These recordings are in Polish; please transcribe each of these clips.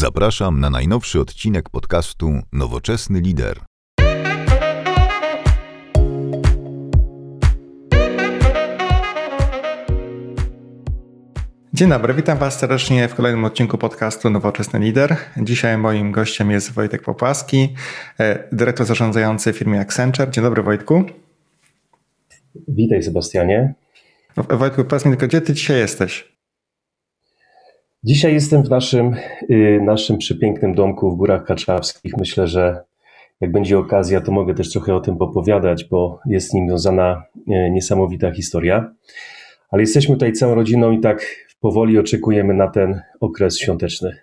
Zapraszam na najnowszy odcinek podcastu Nowoczesny Lider. Dzień dobry, witam Was serdecznie w kolejnym odcinku podcastu Nowoczesny Lider. Dzisiaj moim gościem jest Wojtek Popłaski, e, dyrektor zarządzający firmy Accenture. Dzień dobry Wojtku. Witaj Sebastianie. Wojtku, powiedz mi tylko, gdzie Ty dzisiaj jesteś? Dzisiaj jestem w naszym, y, naszym przepięknym domku w Górach Kaczawskich. Myślę, że jak będzie okazja, to mogę też trochę o tym popowiadać, bo jest z nim związana y, niesamowita historia. Ale jesteśmy tutaj całą rodziną i tak powoli oczekujemy na ten okres świąteczny.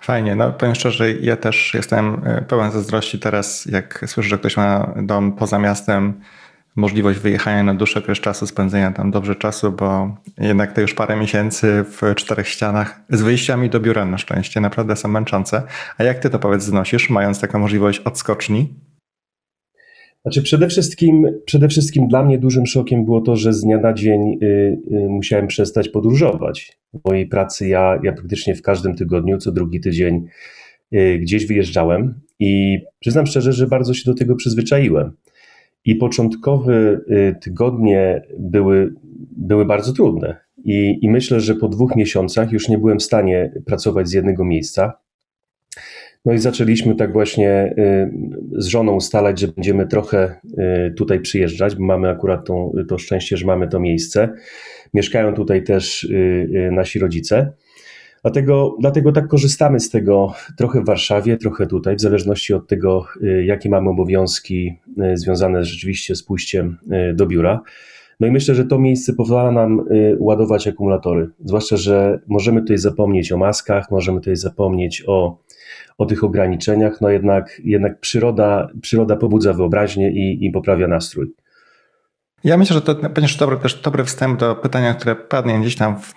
Fajnie, no powiem szczerze, ja też jestem y, pełen zazdrości teraz, jak słyszę, że ktoś ma dom poza miastem, możliwość wyjechania na dłuższy okres czasu, spędzenia tam dobrze czasu, bo jednak te już parę miesięcy w czterech ścianach z wyjściami do biura na szczęście naprawdę są męczące. A jak ty to powiedz znosisz, mając taką możliwość odskoczni? Znaczy przede wszystkim, przede wszystkim dla mnie dużym szokiem było to, że z dnia na dzień y, y, musiałem przestać podróżować. W mojej pracy ja, ja praktycznie w każdym tygodniu, co drugi tydzień y, gdzieś wyjeżdżałem i przyznam szczerze, że bardzo się do tego przyzwyczaiłem. I początkowe y, tygodnie były, były bardzo trudne. I, I myślę, że po dwóch miesiącach już nie byłem w stanie pracować z jednego miejsca. No i zaczęliśmy tak właśnie y, z żoną ustalać, że będziemy trochę y, tutaj przyjeżdżać, bo mamy akurat tą, to szczęście, że mamy to miejsce. Mieszkają tutaj też nasi rodzice. Dlatego, dlatego tak korzystamy z tego trochę w Warszawie, trochę tutaj, w zależności od tego, y, jakie mamy obowiązki y, związane rzeczywiście z pójściem y, do biura. No i myślę, że to miejsce pozwala nam ładować akumulatory. Zwłaszcza, że możemy tutaj zapomnieć o maskach, możemy tutaj zapomnieć o, o tych ograniczeniach, no jednak, jednak przyroda, przyroda pobudza wyobraźnię i, i poprawia nastrój. Ja myślę, że to będzie też dobry wstęp do pytania, które padnie gdzieś tam w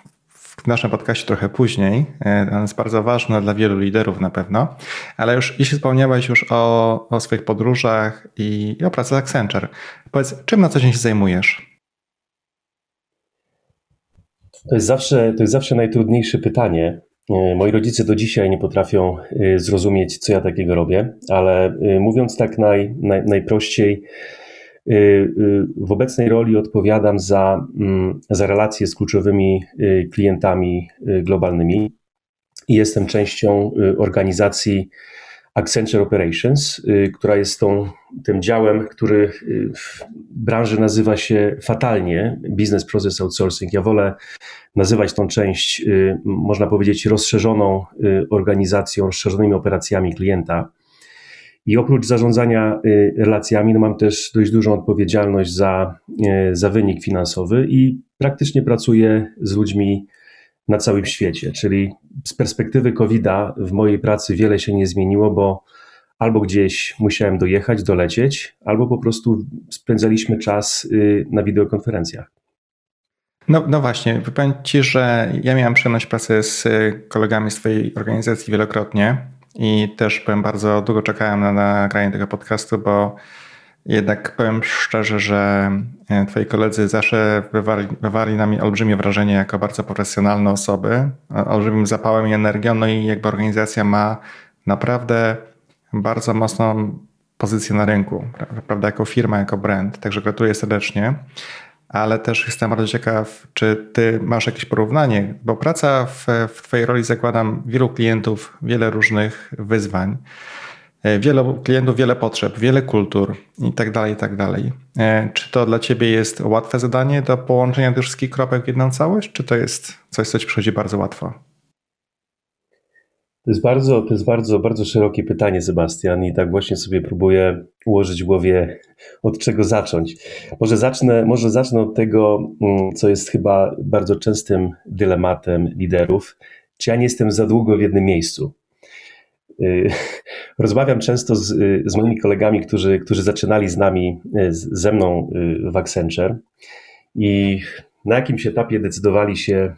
w naszym podcaście trochę później. E, on jest bardzo ważny dla wielu liderów na pewno. Ale już jeśli wspomniałeś już o, o swoich podróżach i, i o pracy z Accenture, powiedz, czym na co dzień się zajmujesz? To jest zawsze, to jest zawsze najtrudniejsze pytanie. E, moi rodzice do dzisiaj nie potrafią e, zrozumieć, co ja takiego robię, ale mówiąc tak naj, naj, najprościej, w obecnej roli odpowiadam za, mm, za relacje z kluczowymi y, klientami globalnymi i jestem częścią organizacji Accenture Operations, która jest tą, tym działem, który w branży nazywa się fatalnie Business Process Outsourcing. Ja wolę nazywać tą część, można powiedzieć, rozszerzoną organizacją, rozszerzonymi operacjami klienta i oprócz zarządzania y, relacjami, no mam też dość dużą odpowiedzialność za, y, za wynik finansowy i praktycznie pracuję z ludźmi na całym świecie. Czyli z perspektywy COVID-a w mojej pracy wiele się nie zmieniło, bo albo gdzieś musiałem dojechać, dolecieć, albo po prostu spędzaliśmy czas y, na wideokonferencjach. No, no właśnie, powiem Ci, że ja miałem przyjemność pracy z kolegami z Twojej organizacji wielokrotnie i też powiem bardzo długo czekałem na nagranie tego podcastu, bo jednak powiem szczerze, że e, twoi koledzy zawsze wywarli, wywarli na mnie olbrzymie wrażenie jako bardzo profesjonalne osoby, olbrzymim zapałem i energią, no i jakby organizacja ma naprawdę bardzo mocną pozycję na rynku, prawda, jako firma, jako brand, także gratuluję serdecznie ale też jestem bardzo ciekaw, czy ty masz jakieś porównanie, bo praca w, w twojej roli zakładam wielu klientów, wiele różnych wyzwań, e, wielu klientów, wiele potrzeb, wiele kultur i tak dalej, i tak dalej. E, czy to dla ciebie jest łatwe zadanie do połączenia tych wszystkich kropek w jedną całość, czy to jest coś, co ci przychodzi bardzo łatwo? To jest bardzo, to jest bardzo, bardzo szerokie pytanie, Sebastian, i tak właśnie sobie próbuję ułożyć w głowie, od czego zacząć. Może zacznę, może zacznę od tego, mm, co jest chyba bardzo częstym dylematem liderów. Czy ja nie jestem za długo w jednym miejscu? Y, rozmawiam często z, z moimi kolegami, którzy, którzy zaczynali z nami, y, ze mną y, w Accenture i na jakimś etapie decydowali się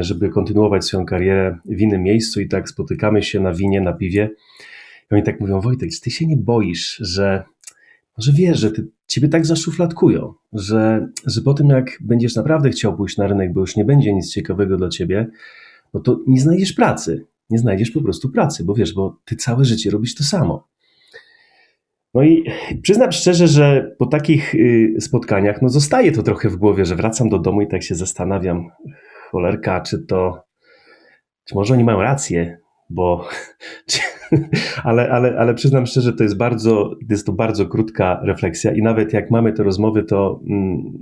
żeby kontynuować swoją karierę w innym miejscu i tak spotykamy się na winie, na piwie. I oni tak mówią, Wojtek, czy ty się nie boisz, że może wiesz, że ty, ciebie tak zaszufladkują, że, że po tym jak będziesz naprawdę chciał pójść na rynek, bo już nie będzie nic ciekawego dla ciebie, no to nie znajdziesz pracy. nie znajdziesz po prostu pracy, bo wiesz, bo ty całe życie robisz to samo. No i przyznam szczerze, że po takich y, spotkaniach, no zostaje to trochę w głowie, że wracam do domu i tak się zastanawiam, cholerka, czy to, czy może oni mają rację, bo, ale, ale, ale przyznam szczerze, to jest bardzo, jest to bardzo krótka refleksja i nawet jak mamy te rozmowy, to, mm,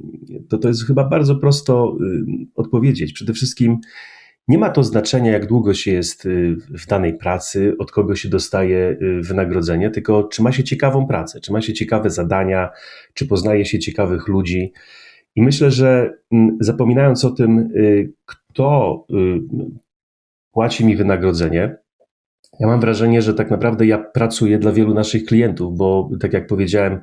to, to jest chyba bardzo prosto y, odpowiedzieć. Przede wszystkim nie ma to znaczenia, jak długo się jest y, w danej pracy, od kogo się dostaje y, wynagrodzenie, tylko czy ma się ciekawą pracę, czy ma się ciekawe zadania, czy poznaje się ciekawych ludzi. I myślę, że mm, zapominając o tym, y, kto płaci mi wynagrodzenie, ja mam wrażenie, że tak naprawdę ja pracuję dla wielu naszych klientów, bo tak jak powiedziałem,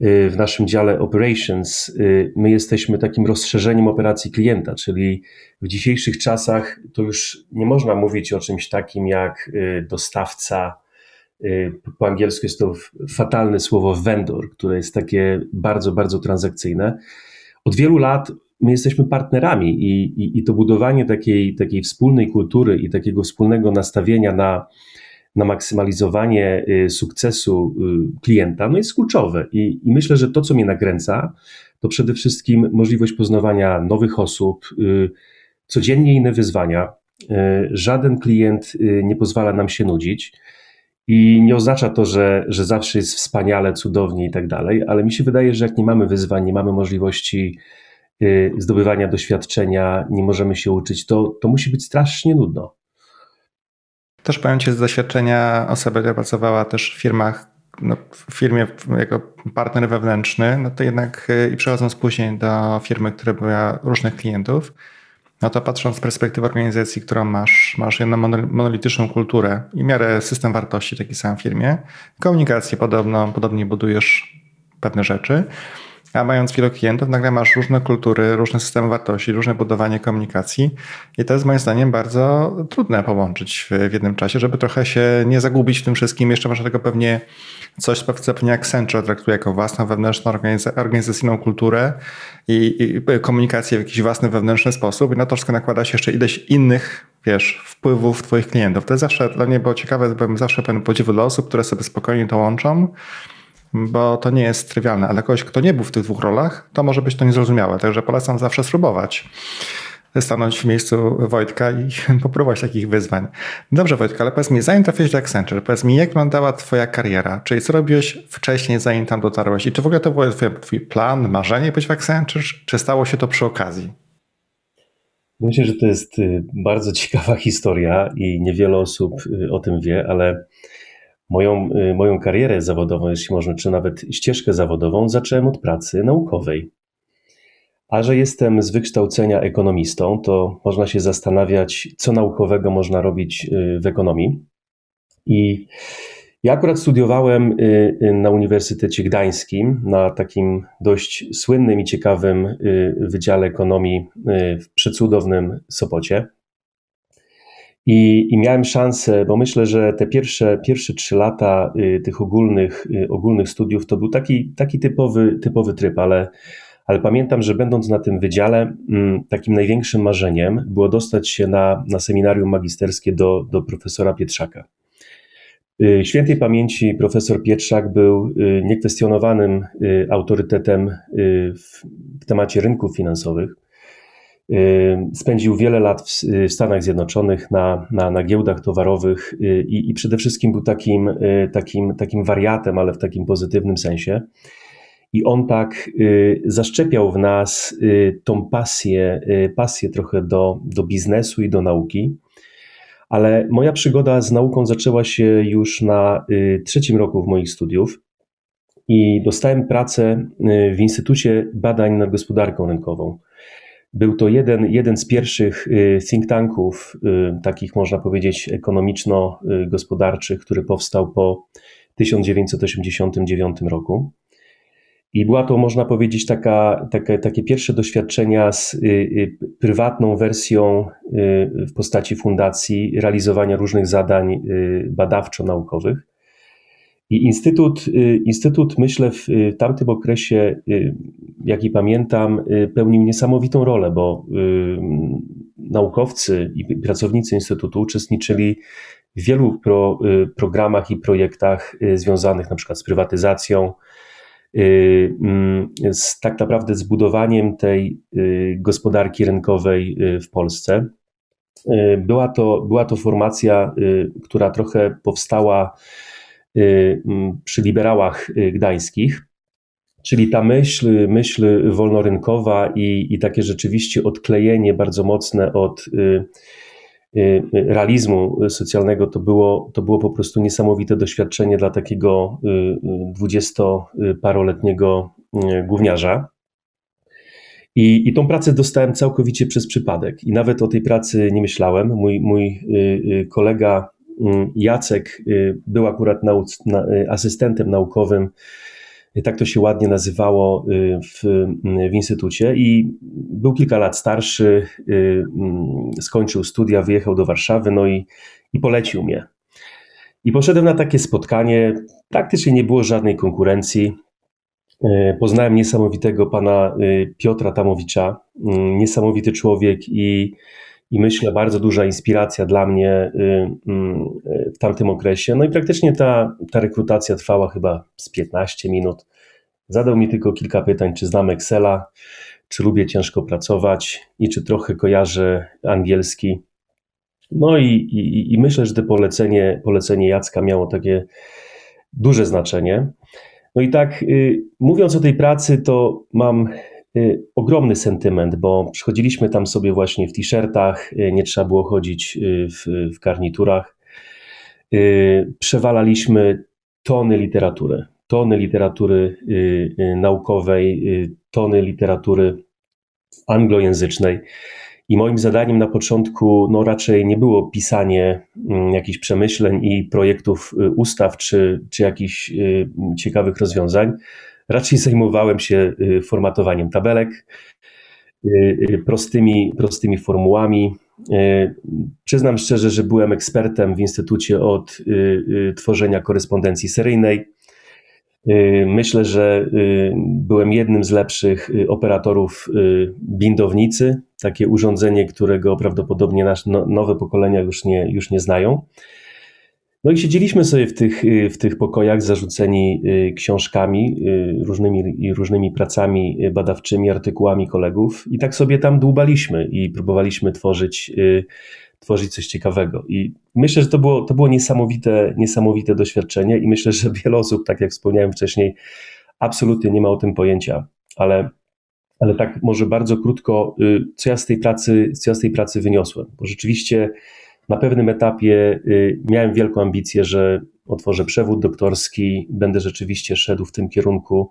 w naszym dziale Operations y, my jesteśmy takim rozszerzeniem operacji klienta, czyli w dzisiejszych czasach to już nie można mówić o czymś takim jak y, dostawca. Y, po angielsku jest to fatalne słowo vendor, które jest takie bardzo, bardzo transakcyjne. Od wielu lat my jesteśmy partnerami i, i, i to budowanie takiej, takiej wspólnej kultury i takiego wspólnego nastawienia na, na maksymalizowanie y, sukcesu y, klienta, no jest kluczowe. I, I, myślę, że to, co mnie nakręca, to przede wszystkim możliwość poznawania nowych osób, y, codziennie inne wyzwania. Żaden klient nie pozwala nam się nudzić. I nie oznacza to, że, że zawsze jest wspaniale, cudownie i tak dalej, ale mi się wydaje, że jak nie mamy wyzwań, nie mamy możliwości zdobywania doświadczenia, nie możemy się uczyć, to, to musi być strasznie nudno. Też powiem Ci z doświadczenia osoby, która pracowała też w firmach, no, w firmie jako partner wewnętrzny, no to jednak y, i przechodząc później do firmy, która miała różnych klientów, no to patrząc z perspektywy organizacji, którą masz, masz jedną monolityczną kulturę i miarę system wartości taki sam w firmie, komunikację podobno, podobnie budujesz pewne rzeczy, a mając wielu klientów, nagle masz różne kultury, różne systemy wartości, różne budowanie komunikacji i to jest moim zdaniem bardzo trudne połączyć w, w jednym czasie, żeby trochę się nie zagubić w tym wszystkim. Jeszcze masz tego pewnie coś, co pewnie Accenture traktuje jako własną wewnętrzną organizacyjną kulturę i, i, komunikację w jakiś własny wewnętrzny sposób i na to wszystko nakłada się jeszcze ileś innych wiesz, wpływów twoich klientów. To jest zawsze dla mnie było ciekawe, byłem zawsze pełen podziwu dla osób, które sobie spokojnie to łączą bo to nie jest trywialne, ale kogoś, kto nie był w tych dwóch rolach, to może być to niezrozumiałe. Także polecam zawsze spróbować stanąć w miejscu Wojtka i popróbować takich wyzwań. Dobrze Wojtka, ale powiedz mi, zanim trafiłeś do Accenture, powiedz mi, jak wyglądała twoja kariera? Czyli co robiłeś wcześniej, zanim tam dotarłeś? I czy w ogóle to był twój, twój plan, marzenie być w Accenture, czy stało się to przy okazji? Myślę, że to jest y, bardzo ciekawa historia i niewiele osób y, o tym wie, ale Moją, y, moją karierę zawodową, jeśli można, czy nawet ścieżkę zawodową, zacząłem od pracy naukowej. A że jestem z wykształcenia ekonomistą, to można się zastanawiać, co naukowego można robić y, w ekonomii. I ja akurat studiowałem y, na Uniwersytecie Gdańskim, na takim dość słynnym i ciekawym Wydziale Ekonomii w przecudownym Sopocie. I, I, miałem szansę, bo myślę, że te pierwsze, pierwsze trzy lata y, tych ogólnych, y, ogólnych studiów to był taki, taki typowy, typowy tryb, ale, ale pamiętam, że będąc na tym wydziale, y, takim największym marzeniem było dostać się na, na seminarium magisterskie do, do profesora Pietrzaka. Y, świętej pamięci profesor Pietrzak był niekwestionowanym autorytetem w temacie rynków finansowych. Spędził wiele lat w Stanach Zjednoczonych na, na, na giełdach towarowych y, i, i przede wszystkim był takim, y, takim, takim wariatem, ale w takim pozytywnym sensie. I on tak y, zaszczepiał w nas tą pasję, pasję trochę do, do biznesu i do nauki. Ale moja przygoda z nauką zaczęła się już na trzecim roku w moich studiów i dostałem pracę w Instytucie Badań nad Gospodarką Rynkową. Był to jeden, jeden z pierwszych y, think tanków, y, takich można powiedzieć ekonomiczno-gospodarczych, który powstał po 1989 roku. I była to, można powiedzieć, taka, taka, takie pierwsze doświadczenia z y, prywatną wersją w postaci fundacji realizowania różnych zadań badawczo-naukowych. I Instytut, y, Instytut myślę, w tamtym okresie, y, jaki pamiętam, y, pełnił niesamowitą rolę, bo naukowcy i pracownicy Instytutu uczestniczyli w wielu pro, programach i projektach związanych na przykład z prywatyzacją, z tak naprawdę zbudowaniem tej gospodarki rynkowej w Polsce. Była to, była to formacja, która trochę powstała przy liberałach gdańskich. Czyli ta myśl, myśl wolnorynkowa i, i takie rzeczywiście odklejenie bardzo mocne od y, y, realizmu socjalnego to było, to było po prostu niesamowite doświadczenie dla takiego y, dwudziestoparoletniego gówniarza. I, I tą pracę dostałem całkowicie przez przypadek. I nawet o tej pracy nie myślałem. Mój, mój kolega Jacek był akurat na, asystentem naukowym tak to się ładnie nazywało y, w, w instytucie i był kilka lat starszy, y, mm, skończył studia, wyjechał do Warszawy, no i, i polecił mnie. I poszedłem na takie spotkanie, praktycznie nie było żadnej konkurencji. Y, poznałem niesamowitego pana Piotra Tamowicza, niesamowity człowiek i i myślę bardzo duża inspiracja dla mnie y, mm, w tamtym okresie. No i praktycznie ta, ta rekrutacja trwała chyba z 15 minut. Zadał mi tylko kilka pytań, czy znam Excela, czy lubię ciężko pracować i czy trochę kojarzę angielski. No i, i, i myślę, że to polecenie, polecenie Jacka miało takie duże znaczenie. No i tak, y, mówiąc o tej pracy, to mam Y, ogromny sentyment, bo przychodziliśmy tam sobie właśnie w t-shirtach, y, nie trzeba było chodzić y, w, w garniturach. Przewalaliśmy tony literatury, tony literatury naukowej, tony literatury anglojęzycznej. I moim zadaniem na początku no raczej nie było pisanie mm, jakichś przemyśleń i projektów ustaw czy, czy jakichś ciekawych rozwiązań, Raczej zajmowałem się y, formatowaniem tabelek, y, y, prostymi, prostymi formułami. Przyznam szczerze, że byłem ekspertem w instytucie od tworzenia korespondencji seryjnej. Myślę, że byłem jednym z lepszych operatorów bindownicy, takie urządzenie, którego prawdopodobnie nasze no, nowe pokolenia już nie, już nie znają. No i siedzieliśmy sobie w tych, y, w tych pokojach zarzuceni y, książkami, y, różnymi, różnymi pracami badawczymi, artykułami kolegów i tak sobie tam dłubaliśmy i próbowaliśmy tworzyć, tworzyć coś ciekawego. I myślę, że to było, to było niesamowite, niesamowite doświadczenie i myślę, że wiele osób, tak jak wspomniałem wcześniej, absolutnie nie ma o tym pojęcia, ale ale tak może bardzo krótko, co ja z tej pracy, co ja z tej pracy wyniosłem, bo rzeczywiście na pewnym etapie y, miałem wielką ambicję, że otworzę przewód doktorski, będę rzeczywiście szedł w tym kierunku,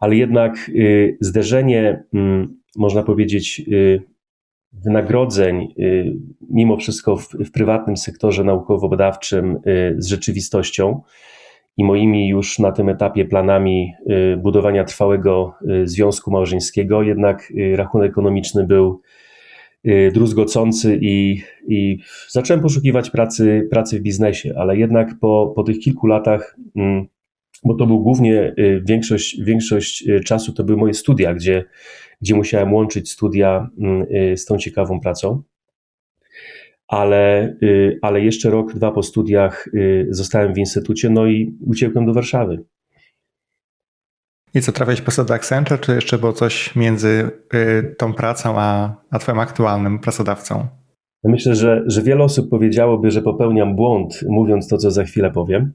ale jednak y, zderzenie, mm, można powiedzieć, y, wynagrodzeń, mimo wszystko w, w prywatnym sektorze naukowo-badawczym z rzeczywistością i moimi już na tym etapie planami budowania trwałego związku małżeńskiego, jednak rachunek ekonomiczny był druzgocący i, i zacząłem poszukiwać pracy, pracy w biznesie, ale jednak po, po tych kilku latach, mm, bo to był głównie y, większość, większość y, czasu to były moje studia, gdzie, gdzie musiałem łączyć studia mm, z tą ciekawą pracą. Ale, ale jeszcze rok, dwa po studiach zostałem w instytucie, no i uciekłem do Warszawy. I co, trafiłeś po do Accenture, czy jeszcze było coś między y, tą pracą a, a twoim aktualnym pracodawcą? Myślę, że, że wiele osób powiedziałoby, że popełniam błąd, mówiąc to, co za chwilę powiem,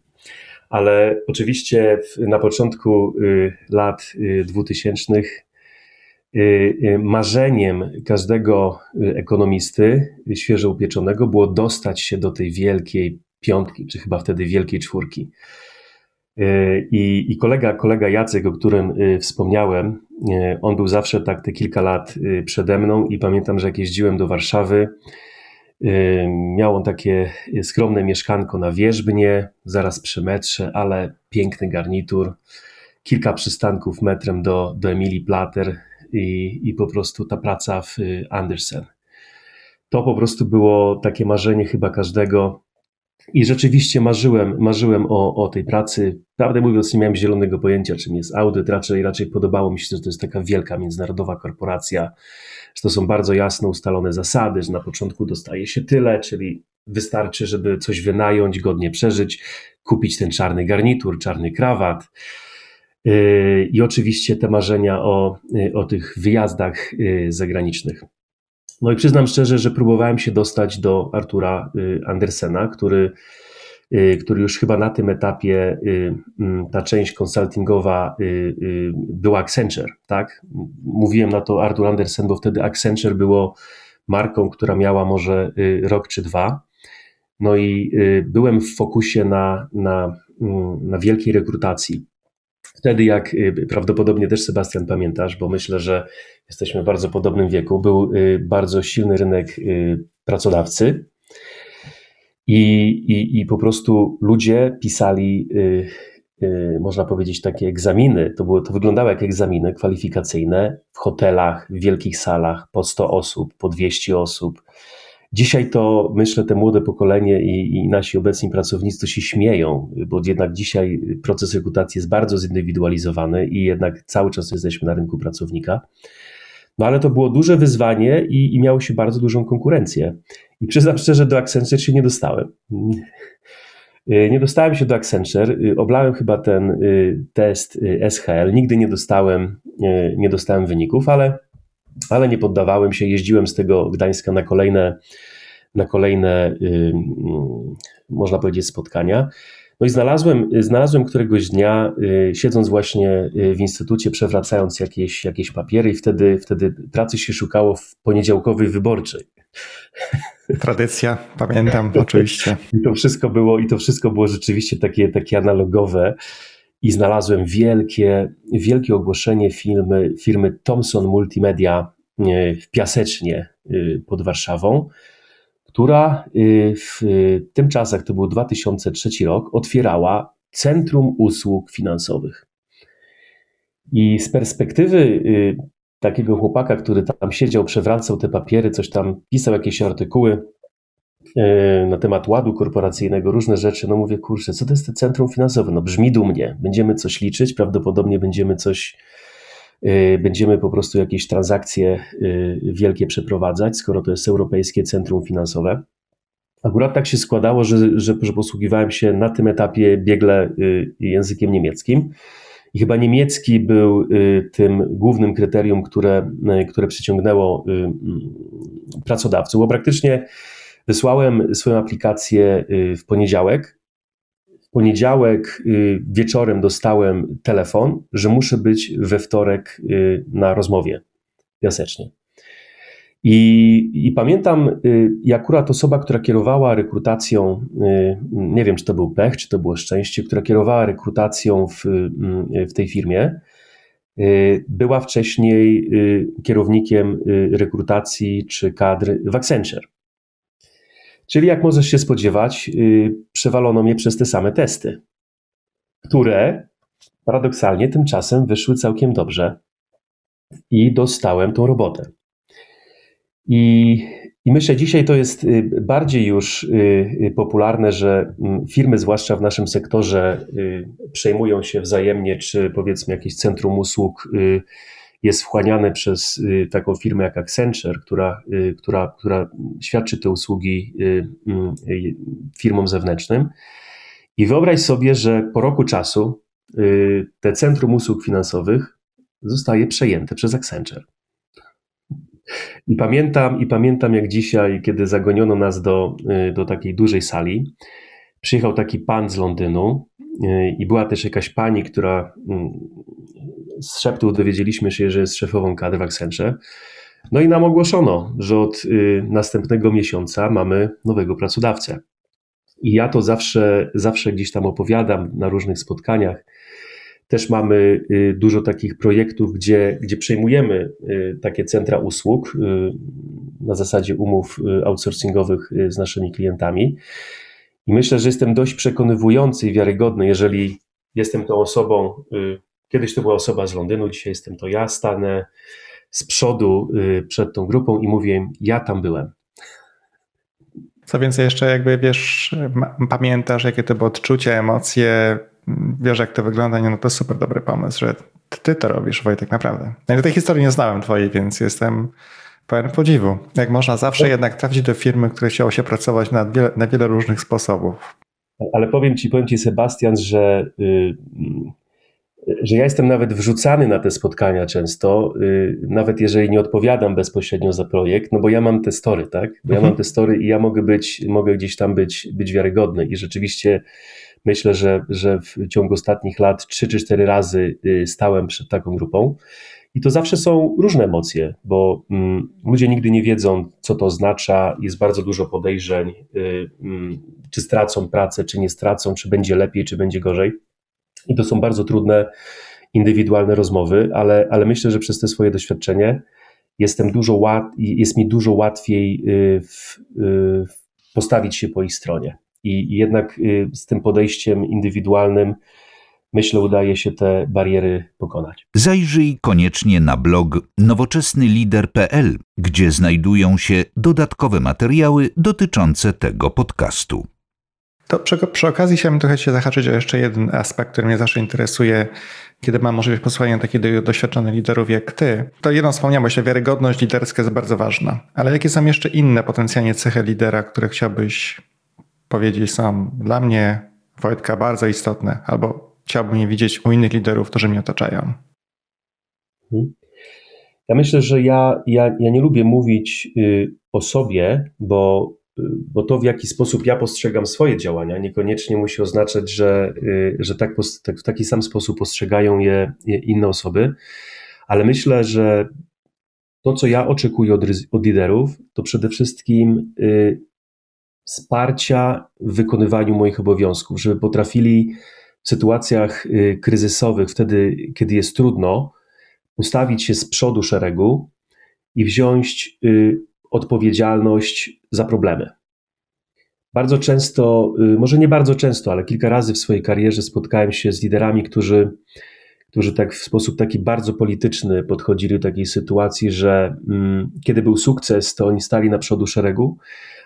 ale oczywiście na początku y, lat y, 2000 marzeniem każdego ekonomisty świeżo upieczonego było dostać się do tej wielkiej piątki, czy chyba wtedy wielkiej czwórki. E, I, I, kolega, kolega Jacek, o którym e, wspomniałem, e, on był zawsze tak te kilka lat przede mną i pamiętam, że jak jeździłem do Warszawy, miał on takie skromne mieszkanko na Wierzbnie, zaraz przy metrze, ale piękny garnitur, kilka przystanków metrem do, do Emilii Plater i, i po prostu ta praca w Andersen. To po prostu było takie marzenie chyba każdego, I rzeczywiście marzyłem, marzyłem o, o tej pracy. Prawdę mówiąc, nie miałem zielonego pojęcia, czym jest audyt. Raczej, raczej podobało mi się, że to jest taka wielka międzynarodowa korporacja, że to są bardzo jasno ustalone zasady, że na początku dostaje się tyle, czyli wystarczy, żeby coś wynająć, godnie przeżyć, kupić ten czarny garnitur, czarny krawat. Yy, I oczywiście te marzenia o, yy, o tych wyjazdach yy, zagranicznych. No i przyznam szczerze, że próbowałem się dostać do Artura Andersena, który, który już chyba na tym etapie mm, ta część konsultingowa była Accenture, tak? Mówiłem na to Artur Andersen, bo wtedy Accenture było marką, która miała może rok czy dwa. No i byłem w fokusie na, na, mm, na wielkiej rekrutacji wtedy, jak y, prawdopodobnie też Sebastian pamiętasz, bo myślę, że jesteśmy w bardzo podobnym wieku, był y, bardzo silny rynek y, pracodawcy. I, i, I po prostu ludzie pisali, można powiedzieć, takie egzaminy. To, było, to wyglądało jak egzaminy kwalifikacyjne w hotelach, w wielkich salach, po 100 osób, po 200 osób Dzisiaj to myślę, te młode pokolenie i, i, nasi obecni pracownicy się śmieją, bo jednak dzisiaj proces rekrutacji jest bardzo zindywidualizowany i jednak cały czas jesteśmy na rynku pracownika. No ale to było duże wyzwanie i, i miało się bardzo dużą konkurencję. I przyznam szczerze, do Accenture się nie dostałem. Nie dostałem się do Accenture, oblałem chyba ten y, test y, SHL, nigdy nie dostałem, y, nie dostałem wyników, ale ale nie poddawałem się, jeździłem z tego Gdańska na kolejne, na kolejne można powiedzieć, spotkania. No i znalazłem, znalazłem któregoś dnia, y, siedząc właśnie y, w instytucie, przewracając jakieś, jakieś papiery, i wtedy, wtedy pracy się szukało w poniedziałkowej wyborczej. Tradycja, pamiętam oczywiście. I to wszystko było, i to wszystko było rzeczywiście takie, takie analogowe i znalazłem wielkie, wielkie ogłoszenie firmy, firmy Thomson Multimedia e, w Piasecznie pod Warszawą, która e, w tym czasach, to był 2003 rok, otwierała Centrum Usług Finansowych. I z perspektywy takiego chłopaka, który tam siedział, przewracał te papiery, coś tam pisał, jakieś artykuły, na temat ładu korporacyjnego, różne rzeczy, no mówię, kurczę, co to jest to centrum finansowe? No brzmi dumnie, będziemy coś liczyć, prawdopodobnie będziemy coś, będziemy po prostu jakieś transakcje e, wielkie przeprowadzać, skoro to jest Europejskie Centrum Finansowe. Akurat tak się składało, że, że, że posługiwałem się na tym etapie biegle językiem niemieckim. I chyba niemiecki był tym głównym kryterium, które, które przyciągnęło pracodawców, bo praktycznie Wysłałem swoją aplikację y, w poniedziałek. Poniedziałek y, wieczorem dostałem telefon, że muszę być we wtorek y, na rozmowie piasecznie. I, I, pamiętam, i akurat osoba, która kierowała rekrutacją, nie wiem, czy to był pech, czy to było szczęście, która kierowała rekrutacją w, w tej firmie, była wcześniej kierownikiem rekrutacji czy kadr w Accenture. Czyli jak możesz się spodziewać, yy, przewalono mnie przez te same testy, które paradoksalnie tymczasem wyszły całkiem dobrze i dostałem tą robotę. I, I myślę, dzisiaj to jest y, bardziej już y, y, popularne, że mm, firmy, zwłaszcza w naszym sektorze, przejmują się wzajemnie, czy powiedzmy jakieś centrum usług jest wchłaniane przez y, taką firmę jak Accenture, która, y, która, która świadczy te usługi y, firmom zewnętrznym. I wyobraź sobie, że po roku czasu te centrum usług finansowych zostaje przejęte przez Accenture. I pamiętam, I pamiętam jak dzisiaj, kiedy zagoniono nas do, do takiej dużej sali, przyjechał taki pan z Londynu i była też jakaś pani, która mm, z szeptu dowiedzieliśmy się, że jest szefową kadr w Accenture. No i nam ogłoszono, że od y, następnego miesiąca mamy nowego pracodawcę. I ja to zawsze, zawsze gdzieś tam opowiadam na różnych spotkaniach. Też mamy y, dużo takich projektów, gdzie, gdzie przejmujemy y, takie centra usług na zasadzie umów outsourcingowych z naszymi klientami. I myślę, że jestem dość przekonywujący i wiarygodny, jeżeli jestem tą osobą, Kiedyś to była osoba z Londynu, dzisiaj jestem to ja, stanę z przodu y, przed tą grupą i mówię, ja tam byłem. Co więcej, jeszcze jakby wiesz, pamiętasz, jakie to były odczucia, emocje, wiesz, jak to wygląda, nie, no to super dobry pomysł, że ty to robisz, Wojtek, naprawdę. Ja tej historii nie znałem twojej, więc jestem pełen podziwu. Jak można zawsze jednak trafić do firmy, które chciało się pracować na wiele, na wiele różnych sposobów. Ale powiem ci, powiem ci Sebastian, że, yy, że ja jestem nawet wrzucany na te spotkania często, yy, nawet jeżeli nie odpowiadam bezpośrednio za projekt, no bo ja mam te story, tak? Bo ja mhm. mam te story i ja mogę być, mogę gdzieś tam być, być wiarygodny i rzeczywiście myślę, że, że w ciągu ostatnich lat trzy czy cztery razy y, stałem przed taką grupą. I to zawsze są różne emocje, bo mm, ludzie nigdy nie wiedzą, co to oznacza. Jest bardzo dużo podejrzeń, y, mm, czy stracą pracę, czy nie stracą, czy będzie lepiej, czy będzie gorzej. I to są bardzo trudne, indywidualne rozmowy, ale, ale myślę, że przez te swoje doświadczenie jestem dużo łat, jest mi dużo łatwiej y, w, y, postawić się po ich stronie. I, i jednak y, z tym podejściem indywidualnym myślę, udaje się te bariery pokonać. Zajrzyj koniecznie na blog nowoczesnylider.pl, gdzie znajdują się dodatkowe materiały dotyczące tego podcastu. To przy, przy okazji chciałbym trochę się zahaczyć o jeszcze jeden aspekt, który mnie zawsze interesuje, kiedy mam możliwość posłuchania takich doświadczonych liderów jak ty. To jedno wspomniałeś, że wiarygodność liderska jest bardzo ważna. Ale jakie są jeszcze inne potencjalnie cechy lidera, które chciałbyś powiedzieć są dla mnie, Wojtka, bardzo istotne, albo chciałbym je widzieć u innych liderów, którzy mnie otaczają? Mhm. Ja myślę, że ja, ja, ja nie lubię mówić y, o sobie, bo, bo to, w jaki sposób ja postrzegam swoje działania, niekoniecznie musi oznaczać, że, y, że tak, tak, w taki sam sposób postrzegają je, je inne osoby, ale myślę, że to, co ja oczekuję od, od liderów, to przede wszystkim wsparcia w wykonywaniu moich obowiązków, żeby potrafili w sytuacjach y, kryzysowych, wtedy, kiedy jest trudno, ustawić się z przodu szeregu i wziąć y, odpowiedzialność za problemy. Bardzo często, y, może nie bardzo często, ale kilka razy w swojej karierze spotkałem się z liderami, którzy, którzy tak w sposób taki bardzo polityczny podchodzili do takiej sytuacji, że mm, kiedy był sukces, to oni stali na przodu szeregu,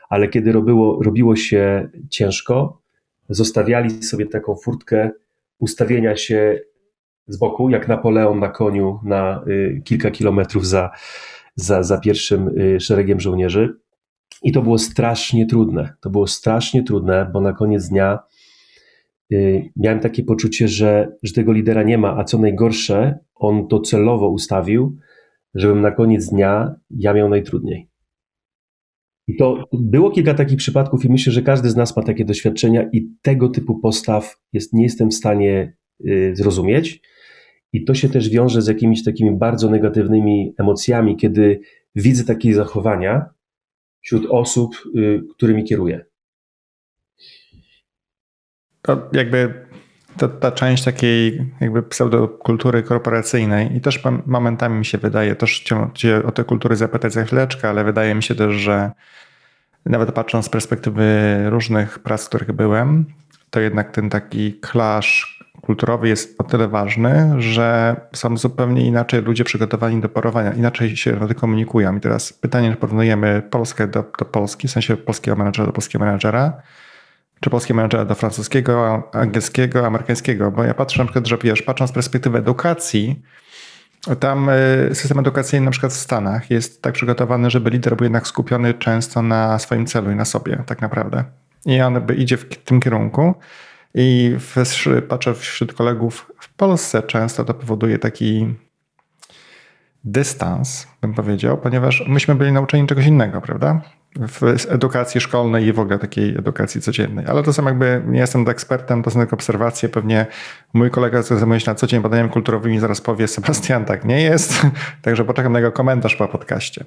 ale kiedy robiło, robiło się ciężko, zostawiali sobie taką furtkę ustawienia się z boku, jak Napoleon na koniu na y, kilka kilometrów za, za, za pierwszym y, szeregiem żołnierzy. I to było strasznie trudne. To było strasznie trudne, bo na koniec dnia y, miałem takie poczucie, że, że tego lidera nie ma, a co najgorsze, on to celowo ustawił, żebym na koniec dnia ja miał najtrudniej. I to było kilka takich przypadków, i myślę, że każdy z nas ma takie doświadczenia, i tego typu postaw jest, nie jestem w stanie y, zrozumieć. I to się też wiąże z jakimiś takimi bardzo negatywnymi emocjami, kiedy widzę takie zachowania wśród osób, y, którymi kieruję. To jakby ta część takiej jakby pseudokultury korporacyjnej i też momentami mi się wydaje, też cię o te kultury zapytać za chwileczkę, ale wydaje mi się też, że nawet patrząc z perspektywy różnych prac, w których byłem, to jednak ten taki clash kulturowy jest o tyle ważny, że są zupełnie inaczej ludzie przygotowani do porowania, inaczej się komunikują. I teraz pytanie, czy porównujemy Polskę do, do Polski, w sensie polskiego menedżera do polskiego menedżera, czy polskiego menedżera do francuskiego, angielskiego, amerykańskiego, bo ja patrzę na przykład, że wiesz, patrząc z perspektywy edukacji, tam y, system edukacyjny na przykład w Stanach jest tak przygotowany, żeby lider był jednak skupiony często na swoim celu i na sobie tak naprawdę. I on by idzie w tym kierunku. I patrzę wśród kolegów w Polsce często to powoduje taki dystans, bym powiedział, ponieważ myśmy byli nauczeni czegoś innego, prawda? w edukacji szkolnej i w ogóle takiej edukacji codziennej. Ale to są jakby, nie jestem ekspertem, to są tylko obserwacje. Pewnie mój kolega, który zajmuje się na co dzień badaniami kulturowymi, zaraz powie, Sebastian, tak nie jest. Także poczekam na jego komentarz po podcaście.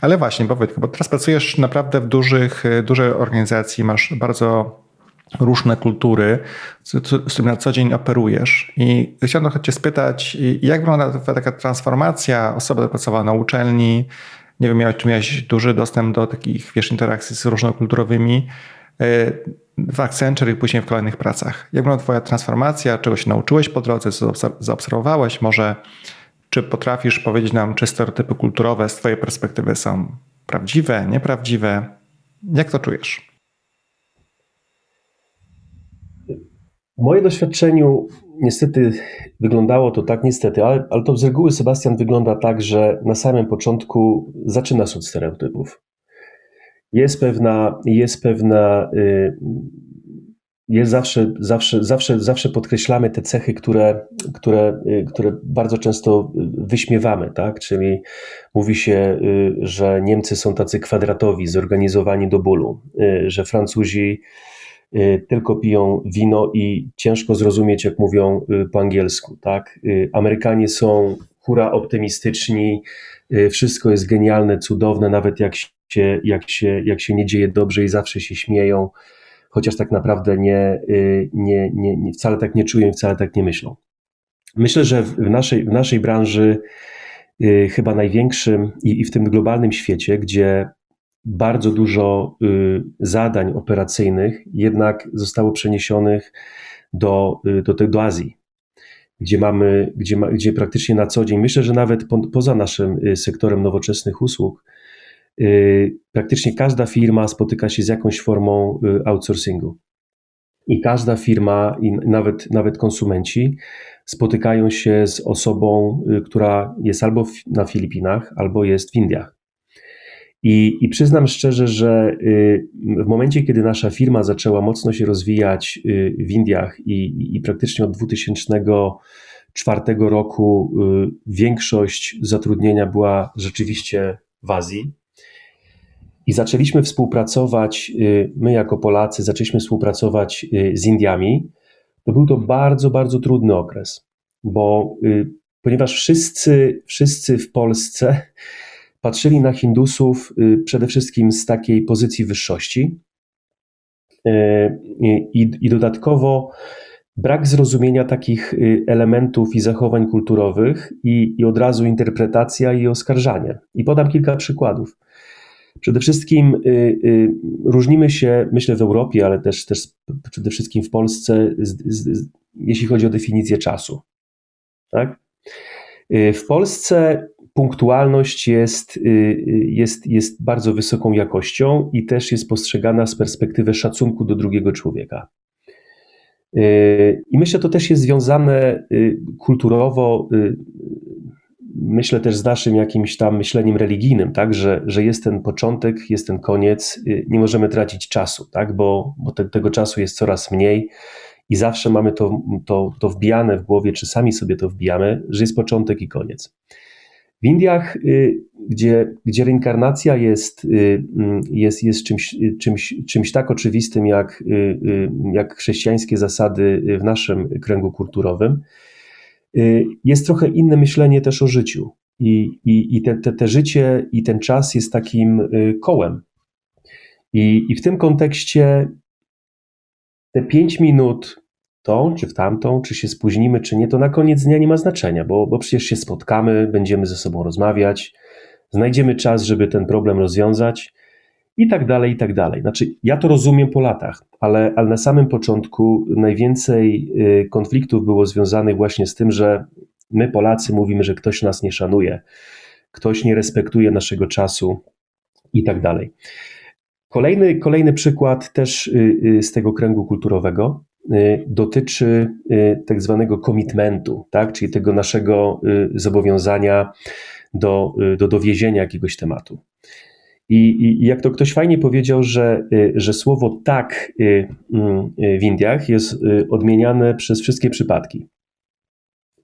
Ale właśnie, bo bo teraz pracujesz naprawdę w dużych, dużej organizacji, masz bardzo różne kultury, z, którymi na co dzień operujesz. I chciałem trochę cię spytać, jak wygląda taka transformacja osoby, pracowała na uczelni, nie wiem, miałeś, czy miałeś duży dostęp do takich, wiesz, interakcji z różnokulturowymi e, w Accenture i później w kolejnych pracach. Jak była twoja transformacja? Czego się nauczyłeś po drodze? Co zaobserwowałeś? Może czy potrafisz powiedzieć nam, czy stereotypy kulturowe z twojej perspektywy są prawdziwe, nieprawdziwe? Jak to czujesz? W moim doświadczeniu niestety wyglądało to tak, niestety, ale, ale to z reguły Sebastian wygląda tak, że na samym początku zaczyna się od stereotypów. Jest pewna, jest pewna, y, jest zawsze, zawsze, zawsze, zawsze podkreślamy te cechy, które, które, y, które bardzo często wyśmiewamy, tak? Czyli mówi się, y, że Niemcy są tacy kwadratowi, zorganizowani do bólu, że Francuzi tylko piją wino i ciężko zrozumieć, jak mówią y, po angielsku. Tak? Y, Amerykanie są hura optymistyczni, wszystko jest genialne, cudowne, nawet jak się, jak się, jak się nie dzieje dobrze i zawsze się śmieją, chociaż tak naprawdę nie, nie, nie, nie wcale tak nie czują wcale tak nie myślą. Myślę, że w naszej, w naszej branży chyba największym i, i w tym globalnym świecie, gdzie bardzo dużo y, zadań operacyjnych jednak zostało przeniesionych do, y, do, do Azji, gdzie mamy, gdzie, ma, gdzie praktycznie na co dzień, myślę, że nawet po, poza naszym y, sektorem nowoczesnych usług, praktycznie każda firma spotyka się z jakąś formą outsourcingu. I każda firma, i nawet, nawet konsumenci spotykają się z osobą, która jest albo na Filipinach, albo jest w Indiach. I, I, przyznam szczerze, że y, w momencie, kiedy nasza firma zaczęła mocno się rozwijać y, w Indiach i, i praktycznie od 2004 roku y, większość zatrudnienia była rzeczywiście w Azji. I zaczęliśmy współpracować, my jako Polacy, zaczęliśmy współpracować z Indiami. To był to bardzo, bardzo trudny okres, bo ponieważ wszyscy, wszyscy w Polsce patrzyli na Hindusów y, przede wszystkim z takiej pozycji wyższości. Y, I, i dodatkowo brak zrozumienia takich y, elementów i zachowań kulturowych, i, i od razu interpretacja i oskarżanie. I podam kilka przykładów. Przede wszystkim y, y, różnimy się, myślę, w Europie, ale też, też przede wszystkim w Polsce, z, z, jeśli chodzi o definicję czasu. Tak? Y, w Polsce punktualność jest, y, y, jest, jest bardzo wysoką jakością i też jest postrzegana z perspektywy szacunku do drugiego człowieka. Y, I myślę, to też jest związane kulturowo, myślę też z naszym jakimś tam myśleniem religijnym, tak, że, że jest ten początek, jest ten koniec, nie możemy tracić czasu, tak, bo, bo te, tego czasu jest coraz mniej i zawsze mamy to, to, to wbijane w głowie, czy sami sobie to wbijamy, że jest początek i koniec. W Indiach, y, gdzie, gdzie reinkarnacja jest, y, mm, jest, jest czymś, czymś, czymś tak oczywistym jak, y, jak chrześcijańskie zasady w naszym kręgu kulturowym, jest trochę inne myślenie też o życiu. I, i, i te, te, te życie i ten czas jest takim kołem. I, I w tym kontekście te pięć minut tą, czy w tamtą, czy się spóźnimy, czy nie, to na koniec dnia nie ma znaczenia, bo, bo przecież się spotkamy, będziemy ze sobą rozmawiać, znajdziemy czas, żeby ten problem rozwiązać i tak dalej, i tak dalej. Znaczy, ja to rozumiem po latach, ale, ale na samym początku najwięcej y, konfliktów było związanych właśnie z tym, że my, Polacy, mówimy, że ktoś nas nie szanuje, ktoś nie respektuje naszego czasu i tak dalej. Kolejny, kolejny przykład też y, y, z tego kręgu kulturowego dotyczy y, tak zwanego komitmentu, tak? czyli tego naszego y, zobowiązania do, do dowiezienia jakiegoś tematu. I, I, jak to ktoś fajnie powiedział, że, że słowo tak mm, w Indiach jest odmieniane przez wszystkie przypadki.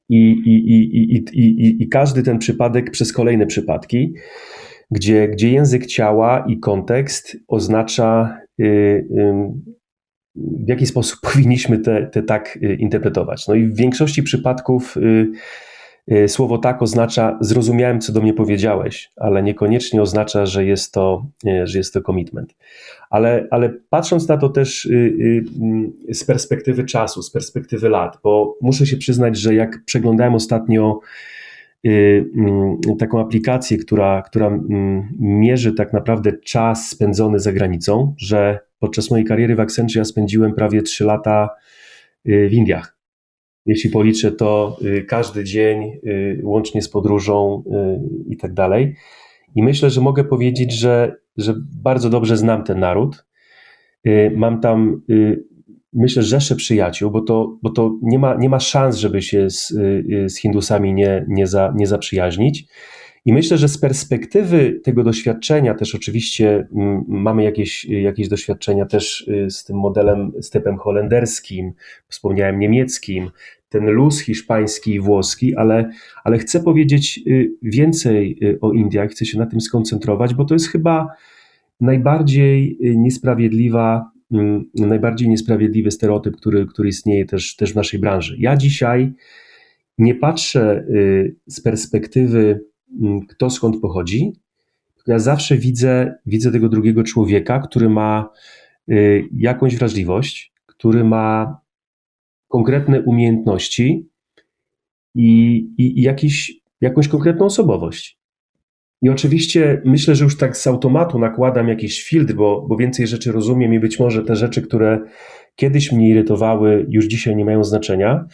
I, i, i, i każdy ten przypadek przez kolejne przypadki, gdzie, gdzie język ciała i kontekst oznacza w jaki sposób powinniśmy te, te tak y, interpretować. No i w większości przypadków y, y, słowo tak oznacza zrozumiałem, co do mnie powiedziałeś, ale niekoniecznie oznacza, że jest to, że jest to commitment. Ale, ale patrząc na to też z perspektywy czasu, z perspektywy lat, bo muszę się przyznać, że jak przeglądałem ostatnio taką aplikację, która, która mm, mierzy tak naprawdę czas spędzony za granicą, że podczas mojej kariery w Accenture ja spędziłem prawie 3 lata y, w Indiach. Jeśli policzę to y, każdy dzień, y, łącznie z podróżą i tak dalej. I myślę, że mogę powiedzieć, że, że bardzo dobrze znam ten naród. Mam tam myślę, rzesze przyjaciół, bo to, bo to nie, ma, nie ma szans, żeby się z, z Hindusami nie, nie, za, nie zaprzyjaźnić. I myślę, że z perspektywy tego doświadczenia, też oczywiście mm, mamy jakieś, jakieś doświadczenia też y, z tym modelem, stepem holenderskim, wspomniałem niemieckim, ten luz hiszpański i włoski, ale, ale chcę powiedzieć y, więcej y, o Indiach, chcę się na tym skoncentrować, bo to jest chyba najbardziej niesprawiedliwa, najbardziej niesprawiedliwy stereotyp, który, który istnieje też, też w naszej branży. Ja dzisiaj nie patrzę z perspektywy Mm, kto skąd pochodzi. Ja zawsze widzę, widzę tego drugiego człowieka, który ma y, jakąś wrażliwość, który ma konkretne umiejętności i, i, i jakiś, jakąś konkretną osobowość. I oczywiście myślę, że już tak z automatu nakładam jakiś filtr, bo, bo więcej rzeczy rozumiem i być może te rzeczy, które kiedyś mnie irytowały, już dzisiaj nie mają znaczenia.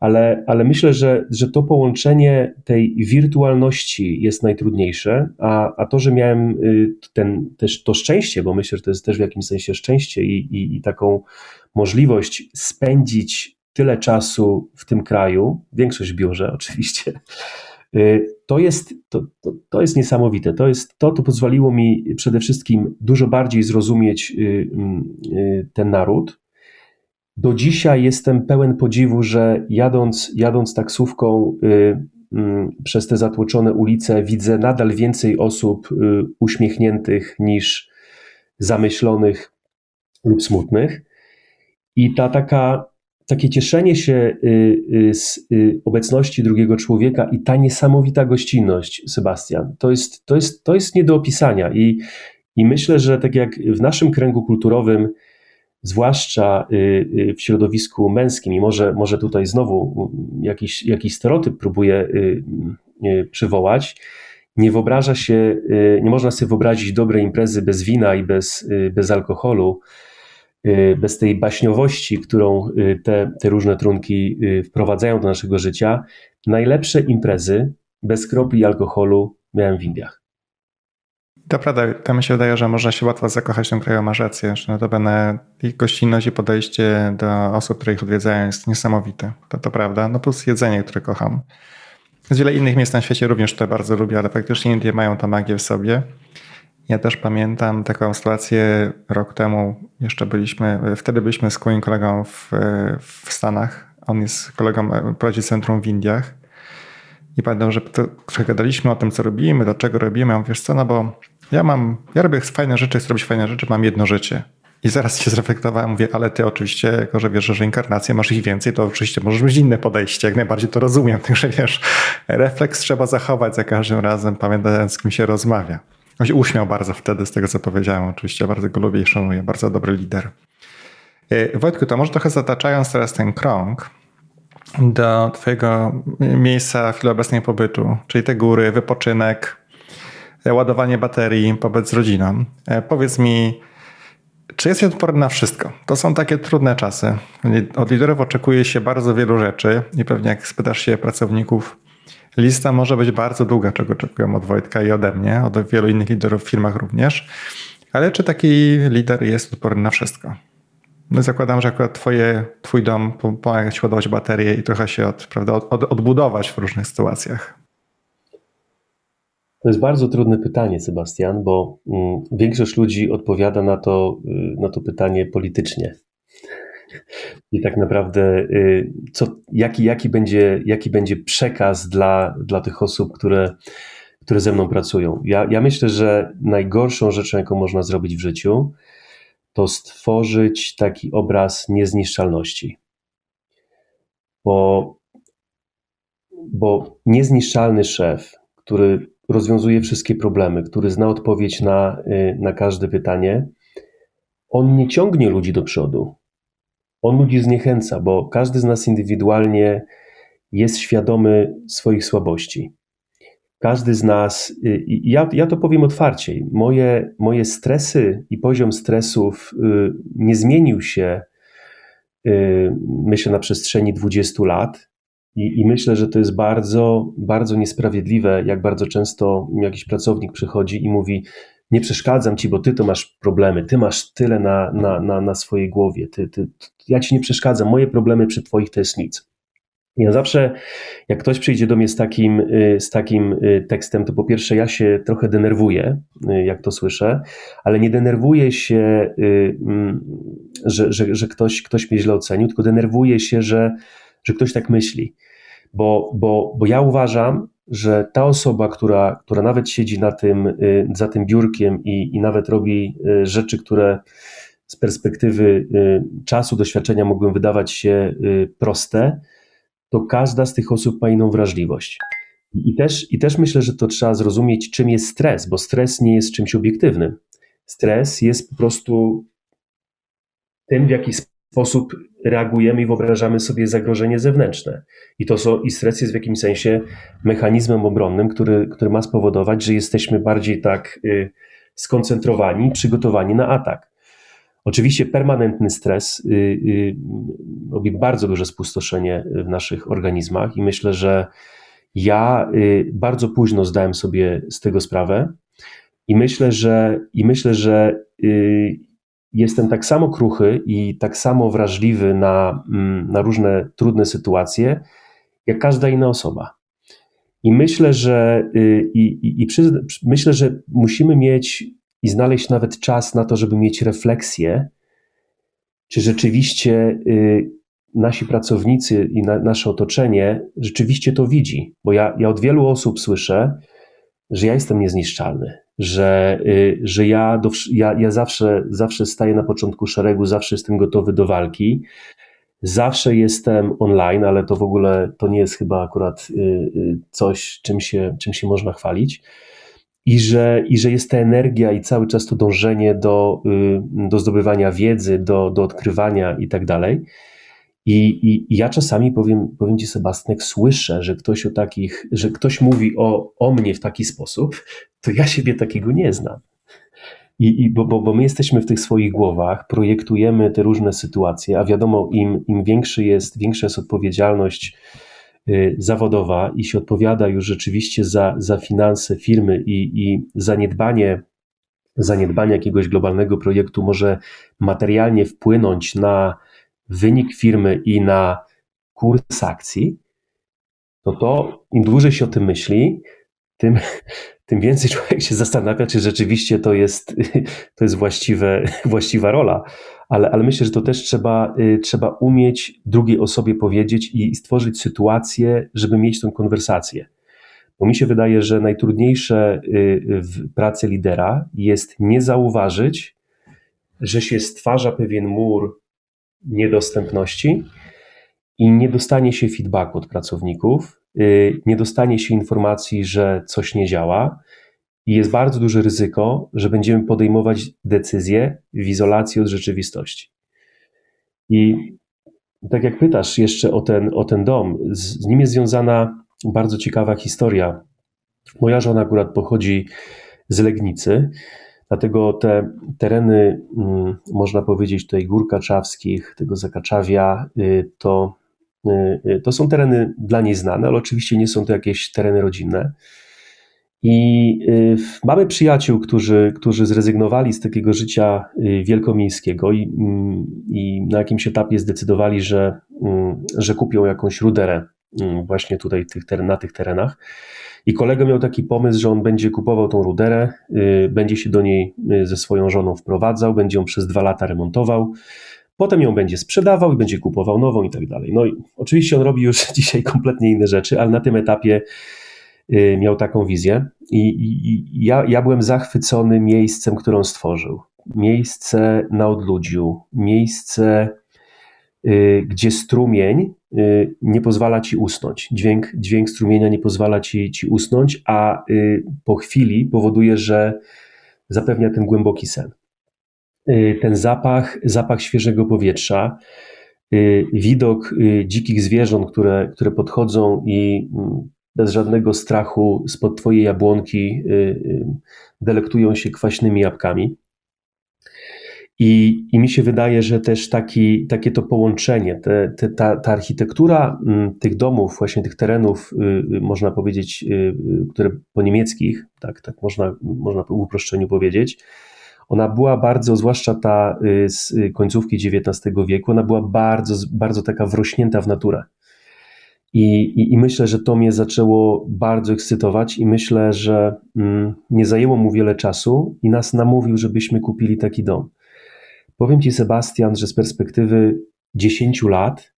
Ale, ale myślę, że, że to połączenie tej wirtualności jest najtrudniejsze, a, a to, że miałem y, ten, też to szczęście, bo myślę, że to jest też w jakimś sensie szczęście i, i, i taką możliwość spędzić tyle czasu w tym kraju, większość w biurze oczywiście, y, to jest, to, to, to, jest niesamowite. To, jest, to, to pozwoliło mi przede wszystkim dużo bardziej zrozumieć y, ten naród, do dzisiaj jestem pełen podziwu, że jadąc, jadąc taksówką y, y, przez te zatłoczone ulice, widzę nadal więcej osób y, uśmiechniętych niż zamyślonych lub smutnych. I ta taka, takie cieszenie się y, y, z y, obecności drugiego człowieka i ta niesamowita gościnność, Sebastian, to jest, to jest, to jest nie do opisania. I, I myślę, że tak jak w naszym kręgu kulturowym, zwłaszcza w środowisku męskim, i może, może tutaj znowu jakiś, jakiś stereotyp próbuję y, przywołać, nie wyobraża się, nie można sobie wyobrazić dobrej imprezy bez wina i bez, bez alkoholu, bez tej baśniowości, którą te, te różne trunki wprowadzają do naszego życia. Najlepsze imprezy bez kropli alkoholu miałem w Indiach. To prawda, to mi się wydaje, że można się łatwo zakochać w tym kraju, masz rację, że notabene ich gościnność i podejście do osób, które ich odwiedzają jest niesamowite. To, to prawda, no plus jedzenie, które kocham. Wiele innych miejsc na świecie również to bardzo lubię, ale faktycznie Indie mają tą magię w sobie. Ja też pamiętam taką sytuację rok temu, jeszcze byliśmy, wtedy byliśmy z moim kolegą w, w Stanach. On jest kolegą, prowadzi centrum w Indiach. I pamiętam, że to, gadaliśmy o tym, co robimy, dlaczego robimy. Ja mówię, wiesz co, no bo ja mam, ja robię fajne rzeczy, chcę robić fajne rzeczy, mam jedno życie. I zaraz się zreflektowałem, mówię, ale ty oczywiście, jako że wiesz, że reinkarnacje masz ich więcej, to oczywiście możesz mieć inne podejście, jak najbardziej to rozumiem. Także wiesz, refleks trzeba zachować za każdym razem, pamiętając, z kim się rozmawia. On się uśmiał bardzo wtedy z tego, co powiedziałem. Oczywiście bardzo go lubię i szanuję, bardzo dobry lider. E, Wojtku, to może trochę zataczając teraz ten krąg do twojego miejsca chwili obecnej pobytu, czyli te góry, wypoczynek, ładowanie baterii, pobyt z rodziną. E, powiedz mi, czy jest odporny na wszystko? To są takie trudne czasy. Od liderów oczekuje się bardzo wielu rzeczy i pewnie jak spytasz się pracowników, lista może być bardzo długa, czego oczekują od Wojtka i ode mnie, od wielu innych liderów w firmach również. Ale czy taki lider jest odporny na wszystko? No zakładam, że akurat twoje, twój dom pomaga ci ładować baterię i trochę się od, prawda, od, odbudować w różnych sytuacjach. To jest bardzo trudne pytanie, Sebastian, bo mm, większość ludzi odpowiada na to, y, na to pytanie politycznie. I tak naprawdę, y, co, jaki, jaki, będzie, jaki będzie przekaz dla, dla tych osób, które, które ze mną pracują? Ja, ja myślę, że najgorszą rzeczą, jaką można zrobić w życiu, to stworzyć taki obraz niezniszczalności. Bo, bo niezniszczalny szef, który rozwiązuje wszystkie problemy, który zna odpowiedź na, y, na każde pytanie, on nie ciągnie ludzi do przodu. On ludzi zniechęca, bo każdy z nas indywidualnie jest świadomy swoich słabości. Każdy z nas, y, ja, ja to powiem otwarcie, moje, moje stresy i poziom stresów y, nie zmienił się, myślę, na przestrzeni 20 lat. I, I, myślę, że to jest bardzo, bardzo niesprawiedliwe, jak bardzo często jakiś pracownik przychodzi i mówi: nie przeszkadzam ci, bo ty to masz problemy, ty masz tyle na, na, na, na swojej głowie, ty, ty, ja ci nie przeszkadzam, moje problemy przy twoich to jest nic. Ja zawsze, jak ktoś przyjdzie do mnie z takim, y, z takim y, tekstem, to po pierwsze ja się trochę denerwuję, y, jak to słyszę, ale nie denerwuję się, mm, że, że, że ktoś, ktoś mnie źle ocenił, tylko denerwuję się, że, że ktoś tak myśli. Bo, bo, bo ja uważam, że ta osoba, która, która nawet siedzi na tym, za tym biurkiem i, i nawet robi rzeczy, które z perspektywy czasu, doświadczenia mogą wydawać się proste, to każda z tych osób ma inną wrażliwość. I też, I też myślę, że to trzeba zrozumieć, czym jest stres, bo stres nie jest czymś obiektywnym. Stres jest po prostu tym, w jaki sposób reagujemy i wyobrażamy sobie zagrożenie zewnętrzne. I, to są, i stres jest w jakimś sensie mechanizmem obronnym, który, który ma spowodować, że jesteśmy bardziej tak y, skoncentrowani, przygotowani na atak. Oczywiście permanentny stres y, y, robi bardzo duże spustoszenie w naszych organizmach i myślę, że ja y, bardzo późno zdałem sobie z tego sprawę i myślę, że, i myślę, że jestem tak samo kruchy i tak samo wrażliwy na, mm, na różne trudne sytuacje, jak każda inna osoba. I myślę, że, i, i, i przy, myślę, że musimy mieć i znaleźć nawet czas na to, żeby mieć refleksję, czy rzeczywiście y, nasi pracownicy i na, nasze otoczenie rzeczywiście to widzi. Bo ja, ja od wielu osób słyszę, że ja jestem niezniszczalny, że, y, że ja, do, ja, ja zawsze, zawsze staję na początku szeregu, zawsze jestem gotowy do walki. Zawsze jestem online, ale to w ogóle to nie jest chyba akurat y, coś, czym się, czym się można chwalić i że, i że jest ta energia i cały czas to dążenie do, y, do zdobywania wiedzy, do, do odkrywania i tak dalej. I, i, ja czasami powiem, powiem Ci, Sebastian, słyszę, że ktoś o takich, że ktoś mówi o, o mnie w taki sposób, to ja siebie takiego nie znam. I, i bo, bo, bo my jesteśmy w tych swoich głowach, projektujemy te różne sytuacje, a wiadomo, im, im większy jest, większa jest odpowiedzialność Y, zawodowa i się odpowiada już rzeczywiście za, za finanse firmy i, i zaniedbanie, zaniedbanie jakiegoś globalnego projektu może materialnie wpłynąć na wynik firmy i na kurs akcji, no to im dłużej się o tym myśli, tym, tym więcej człowiek się zastanawia, czy rzeczywiście to jest, to jest właściwe, właściwa rola ale, ale myślę, że to też trzeba, y, trzeba umieć drugiej osobie powiedzieć i stworzyć sytuację, żeby mieć tą konwersację. Bo mi się wydaje, że najtrudniejsze y, w pracy lidera jest nie zauważyć, że się stwarza pewien mur niedostępności i nie dostanie się feedbacku od pracowników, y, nie dostanie się informacji, że coś nie działa, i jest bardzo duże ryzyko, że będziemy podejmować decyzje w izolacji od rzeczywistości. I tak jak pytasz jeszcze o ten, o ten dom, z, z nim jest związana bardzo ciekawa historia. Moja żona akurat pochodzi z Legnicy, dlatego te tereny, mm, można powiedzieć, tutaj gór kaczawskich, tego Zakaczawia, y, to, y, y, to są tereny dla niej znane, ale oczywiście nie są to jakieś tereny rodzinne. I mamy przyjaciół, którzy, którzy zrezygnowali z takiego życia wielkomiejskiego i, mm, i na jakimś etapie zdecydowali, że, mm, że kupią jakąś ruderę właśnie tutaj tych, na tych terenach. I kolega miał taki pomysł, że on będzie kupował tą ruderę, y, będzie się do niej ze swoją żoną wprowadzał, będzie ją przez dwa lata remontował, potem ją będzie sprzedawał i będzie kupował nową i tak dalej. No i oczywiście on robi już dzisiaj kompletnie inne rzeczy, ale na tym etapie Y, miał taką wizję i, i ja, ja byłem zachwycony miejscem, którą stworzył. Miejsce na odludziu, miejsce, y, gdzie strumień y, nie pozwala ci usnąć. Dźwięk, dźwięk strumienia nie pozwala ci, ci usnąć, a po chwili powoduje, że zapewnia ten głęboki sen. Ten zapach, zapach świeżego powietrza, widok dzikich zwierząt, które, które podchodzą i mm, bez żadnego strachu spod Twojej jabłonki y, y, delektują się kwaśnymi jabłkami. I, I mi się wydaje, że też taki, takie to połączenie, te, te, ta, ta architektura m, tych domów, właśnie tych terenów, y, y można powiedzieć, y, które po niemieckich, tak, tak można, można w uproszczeniu powiedzieć, ona była bardzo, zwłaszcza ta z końcówki XIX wieku, ona była bardzo, bardzo taka wrośnięta w naturę. I, i, I, myślę, że to mnie zaczęło bardzo ekscytować, i myślę, że mm, nie zajęło mu wiele czasu i nas namówił, żebyśmy kupili taki dom. Powiem Ci, Sebastian, że z perspektywy 10 lat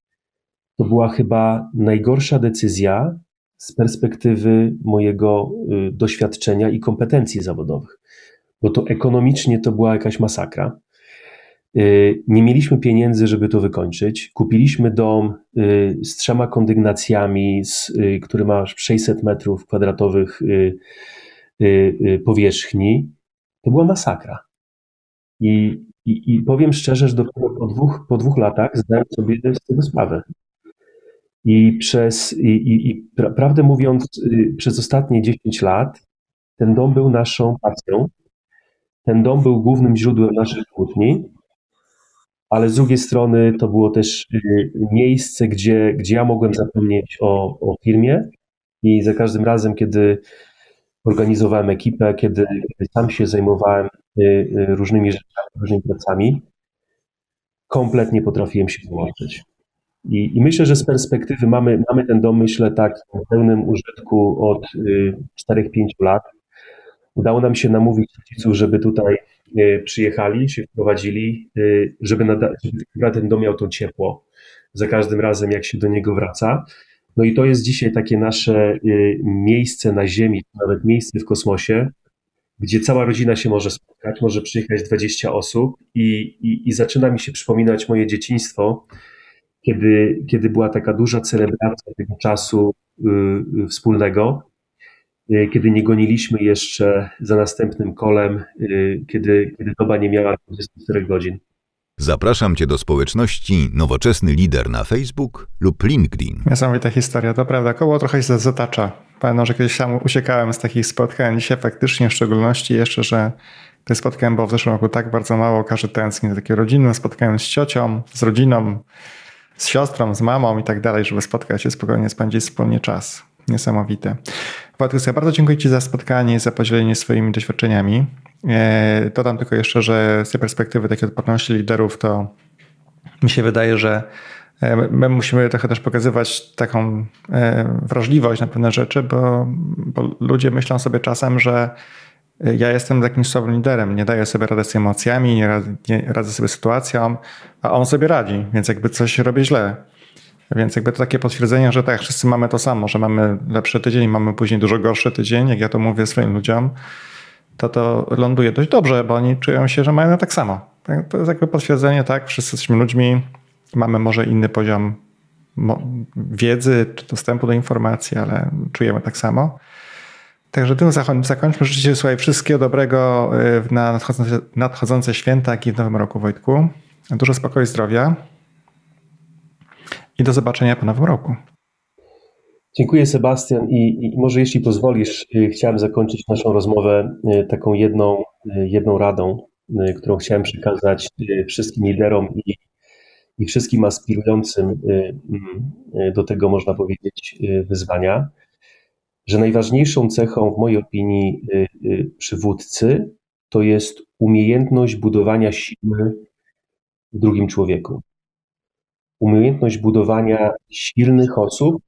to była chyba najgorsza decyzja z perspektywy mojego y, doświadczenia i kompetencji zawodowych, bo to ekonomicznie to była jakaś masakra. Y, nie mieliśmy pieniędzy, żeby to wykończyć. Kupiliśmy dom y, z trzema kondygnacjami, który ma 600 metrów kwadratowych powierzchni. To była masakra. I i, I powiem szczerze, że dopiero po dwóch, po dwóch latach zdałem sobie z tego sprawę. I przez, i, i, i pra, prawdę mówiąc, y, przez ostatnie 10 lat ten dom był naszą pasją. Ten dom był głównym źródłem naszych kłótni, ale z drugiej strony to było też y, miejsce, gdzie, gdzie ja mogłem zapomnieć o, o firmie i za każdym razem, kiedy organizowałem ekipę, kiedy, kiedy sam się zajmowałem różnymi rzeczami, różnymi pracami, kompletnie potrafiłem się wyłączyć. I, I, myślę, że z perspektywy mamy, mamy ten dom, myślę, tak w pełnym użytku od y, 4-5 lat. Udało nam się namówić rodziców, żeby tutaj y, przyjechali, się wprowadzili, y, żeby, nada, żeby ten dom miał to ciepło za każdym razem, jak się do niego wraca. No i to jest dzisiaj takie nasze y, miejsce na Ziemi, nawet miejsce w kosmosie, gdzie cała rodzina się może spotkać, może przyjechać 20 osób i, i, i zaczyna mi się przypominać moje dzieciństwo, kiedy, kiedy była taka duża celebracja tego czasu y, y, wspólnego, y, kiedy nie goniliśmy jeszcze za następnym kolem, y, kiedy, kiedy doba nie miała 24 godzin. Zapraszam Cię do społeczności Nowoczesny Lider na Facebook lub LinkedIn. Niesamowita historia, to prawda. Koło trochę się zatacza. Pamiętam, że kiedyś sam uciekałem z takich spotkań. Dzisiaj faktycznie, w szczególności jeszcze, że te spotkałem było w zeszłym roku tak bardzo mało. Każdy tęskni za takie rodzinne spotkałem z ciocią, z rodziną, z siostrą, z mamą i tak dalej, żeby spotkać się spokojnie, spędzić wspólnie czas. Niesamowite. Władysław, ja bardzo dziękuję Ci za spotkanie i za podzielenie swoimi doświadczeniami. E, dodam tylko jeszcze, że z tej perspektywy takiej odporności liderów, to mi się wydaje, że e, my musimy trochę też pokazywać taką e, wrażliwość na pewne rzeczy, bo, bo ludzie myślą sobie czasem, że ja jestem takim słabym liderem, nie daję sobie rady z emocjami, nie radzę, nie radzę sobie z sytuacją, a on sobie radzi, więc jakby coś robię źle. Więc jakby to takie potwierdzenie, że tak, wszyscy mamy to samo, że mamy lepszy tydzień, mamy później dużo gorszy tydzień, jak ja to mówię swoim ludziom, to to ląduje dość dobrze, bo oni czują się, że mają tak samo. To jest jakby potwierdzenie, tak, wszyscy jesteśmy ludźmi, mamy może inny poziom wiedzy czy dostępu do informacji, ale czujemy tak samo. Także tym zakończmy. Życzę Słuchaj, wszystkiego dobrego y, na nadchodzące, nadchodzące święta, jak i w nowym roku, Wojtku. Dużo spokoju i zdrowia. I do zobaczenia po nowym roku. Dziękuję Sebastian i, i, może jeśli pozwolisz, y, chciałem zakończyć naszą rozmowę y, taką jedną, y, jedną radą, którą chciałem przekazać wszystkim liderom i, i wszystkim aspirującym mm, do tego, można powiedzieć, wyzwania, że najważniejszą cechą w mojej opinii przywódcy to jest umiejętność budowania siły w drugim człowieku. Umiejętność budowania silnych osób,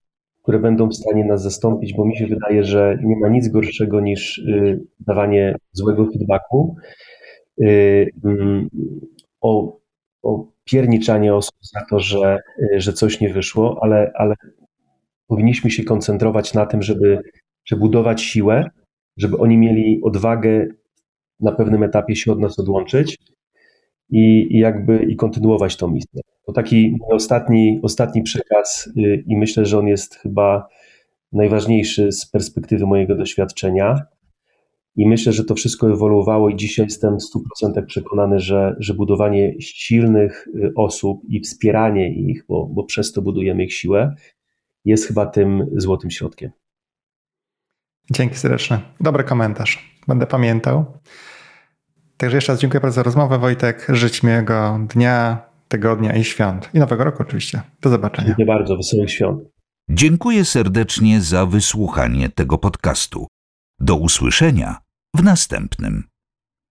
które będą w stanie nas zastąpić, bo mi się wydaje, że nie ma nic gorszego niż y, dawanie złego feedbacku, y, mm, o, o pierniczanie osób za to, że, y, że coś nie wyszło, ale, ale powinniśmy się koncentrować na tym, żeby, żeby budować siłę, żeby oni mieli odwagę na pewnym etapie się od nas odłączyć i, i jakby i kontynuować tą misję. To taki ostatni, ostatni przekaz y, i myślę, że on jest chyba najważniejszy z perspektywy mojego doświadczenia. I myślę, że to wszystko ewoluowało i dzisiaj jestem w 100% przekonany, że, że budowanie silnych y, osób i wspieranie ich, bo, bo przez to budujemy ich siłę, jest chyba tym złotym środkiem. Dzięki serdeczne. Dobry komentarz. Będę pamiętał. Także jeszcze raz dziękuję bardzo za rozmowę, Wojtek. Życz miłego dnia, tygodnia i świąt. I nowego roku oczywiście. Do zobaczenia. Dziękuję bardzo. Wesołych świąt. Dziękuję serdecznie za wysłuchanie tego podcastu. Do usłyszenia w następnym.